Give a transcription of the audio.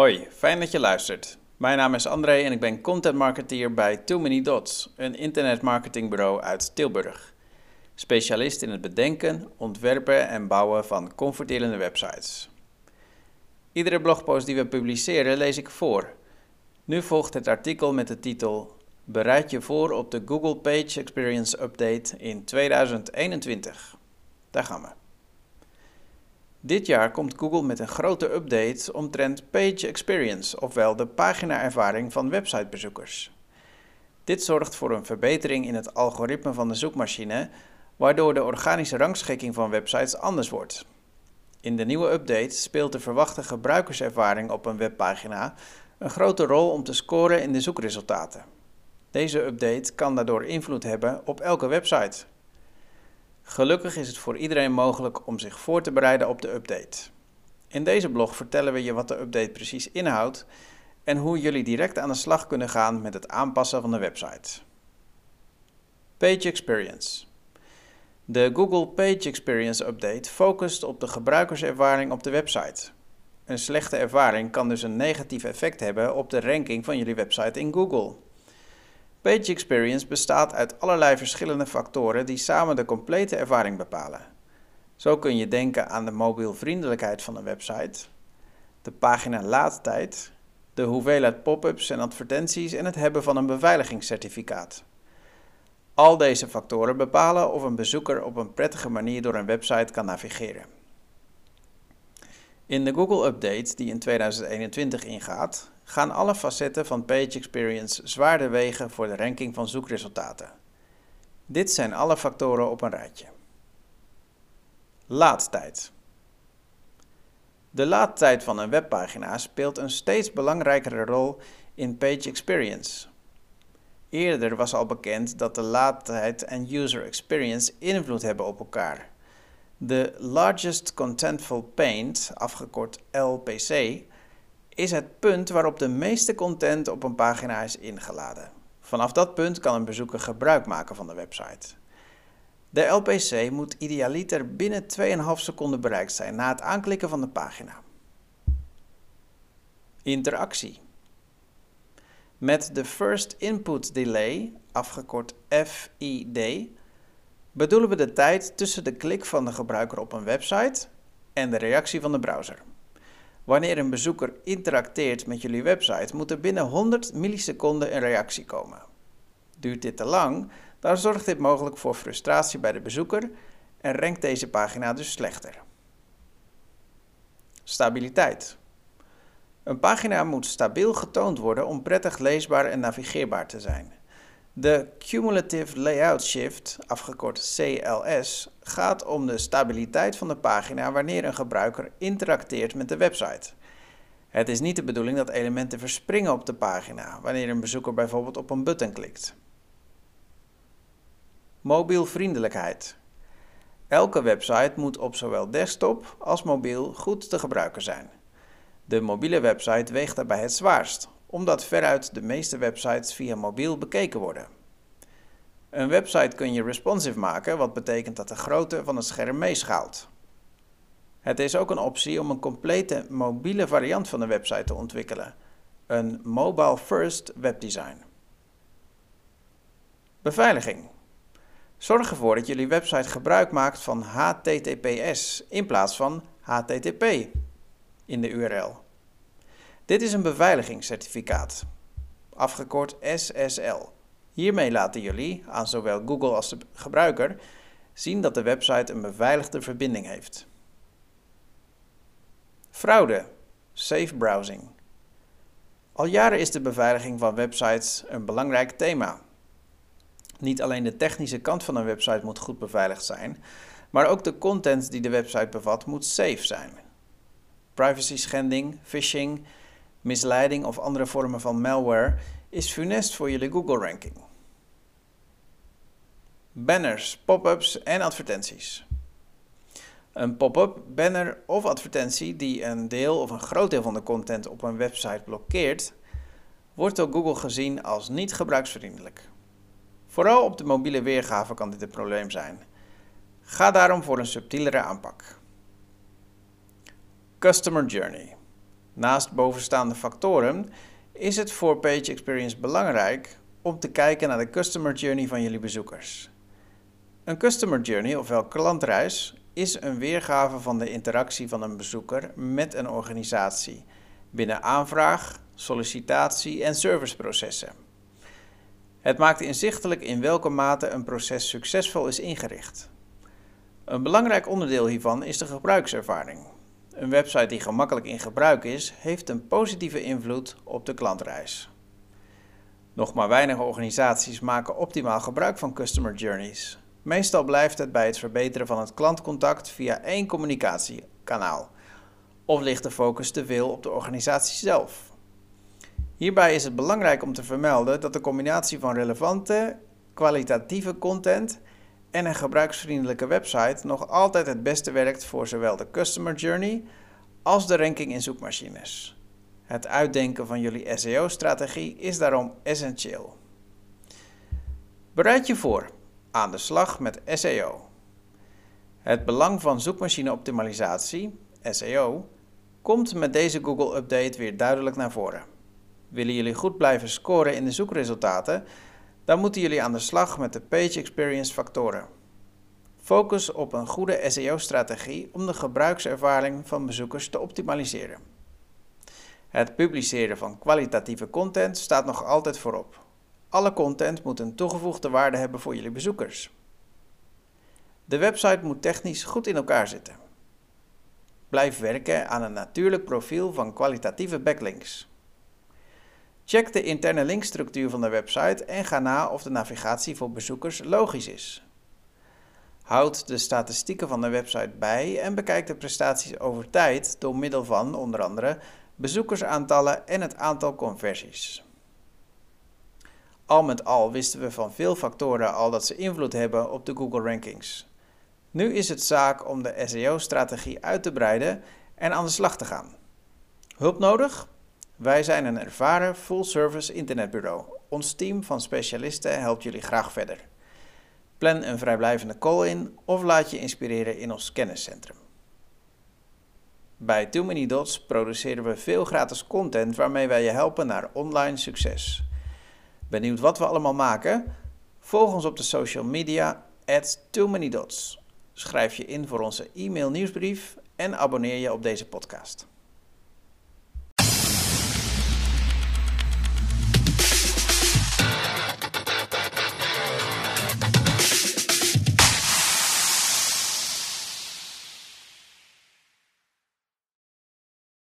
Hoi, fijn dat je luistert. Mijn naam is André en ik ben content marketeer bij Too Many Dots, een internetmarketingbureau uit Tilburg. Specialist in het bedenken, ontwerpen en bouwen van comforterende websites. Iedere blogpost die we publiceren lees ik voor. Nu volgt het artikel met de titel Bereid je voor op de Google Page Experience Update in 2021. Daar gaan we. Dit jaar komt Google met een grote update omtrent Page Experience, ofwel de paginaervaring van websitebezoekers. Dit zorgt voor een verbetering in het algoritme van de zoekmachine, waardoor de organische rangschikking van websites anders wordt. In de nieuwe update speelt de verwachte gebruikerservaring op een webpagina een grote rol om te scoren in de zoekresultaten. Deze update kan daardoor invloed hebben op elke website. Gelukkig is het voor iedereen mogelijk om zich voor te bereiden op de update. In deze blog vertellen we je wat de update precies inhoudt en hoe jullie direct aan de slag kunnen gaan met het aanpassen van de website. Page Experience. De Google Page Experience Update focust op de gebruikerservaring op de website. Een slechte ervaring kan dus een negatief effect hebben op de ranking van jullie website in Google. Page experience bestaat uit allerlei verschillende factoren die samen de complete ervaring bepalen. Zo kun je denken aan de mobielvriendelijkheid van een website, de pagina laadtijd, de hoeveelheid pop-ups en advertenties en het hebben van een beveiligingscertificaat. Al deze factoren bepalen of een bezoeker op een prettige manier door een website kan navigeren. In de Google Update die in 2021 ingaat, gaan alle facetten van Page Experience zwaarder wegen voor de ranking van zoekresultaten. Dit zijn alle factoren op een rijtje. Laadtijd. De laadtijd van een webpagina speelt een steeds belangrijkere rol in Page Experience. Eerder was al bekend dat de laadtijd en user experience invloed hebben op elkaar. De Largest Contentful Paint, afgekort LPC, is het punt waarop de meeste content op een pagina is ingeladen. Vanaf dat punt kan een bezoeker gebruik maken van de website. De LPC moet idealiter binnen 2,5 seconden bereikt zijn na het aanklikken van de pagina. Interactie. Met de First Input Delay, afgekort FID, bedoelen we de tijd tussen de klik van de gebruiker op een website en de reactie van de browser. Wanneer een bezoeker interacteert met jullie website, moet er binnen 100 milliseconden een reactie komen. Duurt dit te lang, dan zorgt dit mogelijk voor frustratie bij de bezoeker en rankt deze pagina dus slechter. Stabiliteit. Een pagina moet stabiel getoond worden om prettig leesbaar en navigeerbaar te zijn. De Cumulative Layout Shift, afgekort CLS, gaat om de stabiliteit van de pagina wanneer een gebruiker interacteert met de website. Het is niet de bedoeling dat elementen verspringen op de pagina wanneer een bezoeker bijvoorbeeld op een button klikt. Mobielvriendelijkheid. Elke website moet op zowel desktop als mobiel goed te gebruiken zijn. De mobiele website weegt daarbij het zwaarst, omdat veruit de meeste websites via mobiel bekeken worden. Een website kun je responsive maken, wat betekent dat de grootte van het scherm meeschaalt. Het is ook een optie om een complete mobiele variant van de website te ontwikkelen, een mobile first webdesign. Beveiliging. Zorg ervoor dat jullie website gebruik maakt van HTTPS in plaats van HTTP in de URL. Dit is een beveiligingscertificaat, afgekort SSL. Hiermee laten jullie, aan zowel Google als de gebruiker, zien dat de website een beveiligde verbinding heeft. Fraude, safe browsing. Al jaren is de beveiliging van websites een belangrijk thema. Niet alleen de technische kant van een website moet goed beveiligd zijn, maar ook de content die de website bevat moet safe zijn. Privacy schending, phishing misleiding of andere vormen van malware is funest voor jullie Google-ranking. Banners, pop-ups en advertenties. Een pop-up, banner of advertentie die een deel of een groot deel van de content op een website blokkeert, wordt door Google gezien als niet gebruiksvriendelijk. Vooral op de mobiele weergave kan dit een probleem zijn. Ga daarom voor een subtielere aanpak. Customer Journey. Naast bovenstaande factoren is het voor Page Experience belangrijk om te kijken naar de customer journey van jullie bezoekers. Een customer journey, ofwel klantreis, is een weergave van de interactie van een bezoeker met een organisatie binnen aanvraag, sollicitatie en serviceprocessen. Het maakt inzichtelijk in welke mate een proces succesvol is ingericht. Een belangrijk onderdeel hiervan is de gebruikservaring. Een website die gemakkelijk in gebruik is, heeft een positieve invloed op de klantreis. Nog maar weinig organisaties maken optimaal gebruik van customer journeys. Meestal blijft het bij het verbeteren van het klantcontact via één communicatiekanaal. Of ligt de focus te veel op de organisatie zelf? Hierbij is het belangrijk om te vermelden dat de combinatie van relevante, kwalitatieve content en een gebruiksvriendelijke website nog altijd het beste werkt voor zowel de customer journey als de ranking in zoekmachines. Het uitdenken van jullie SEO-strategie is daarom essentieel. Bereid je voor aan de slag met SEO. Het belang van zoekmachine-optimalisatie, SEO, komt met deze Google-update weer duidelijk naar voren. Willen jullie goed blijven scoren in de zoekresultaten, dan moeten jullie aan de slag met de Page Experience factoren. Focus op een goede SEO-strategie om de gebruikservaring van bezoekers te optimaliseren. Het publiceren van kwalitatieve content staat nog altijd voorop. Alle content moet een toegevoegde waarde hebben voor jullie bezoekers. De website moet technisch goed in elkaar zitten. Blijf werken aan een natuurlijk profiel van kwalitatieve backlinks. Check de interne linkstructuur van de website en ga na of de navigatie voor bezoekers logisch is. Houd de statistieken van de website bij en bekijk de prestaties over tijd door middel van onder andere bezoekersaantallen en het aantal conversies. Al met al wisten we van veel factoren al dat ze invloed hebben op de Google rankings. Nu is het zaak om de SEO-strategie uit te breiden en aan de slag te gaan. Hulp nodig? Wij zijn een ervaren full-service internetbureau. Ons team van specialisten helpt jullie graag verder. Plan een vrijblijvende call in of laat je inspireren in ons kenniscentrum. Bij Too Many Dots produceren we veel gratis content waarmee wij je helpen naar online succes. Benieuwd wat we allemaal maken? Volg ons op de social media at Too Many Dots. Schrijf je in voor onze e-mail nieuwsbrief en abonneer je op deze podcast.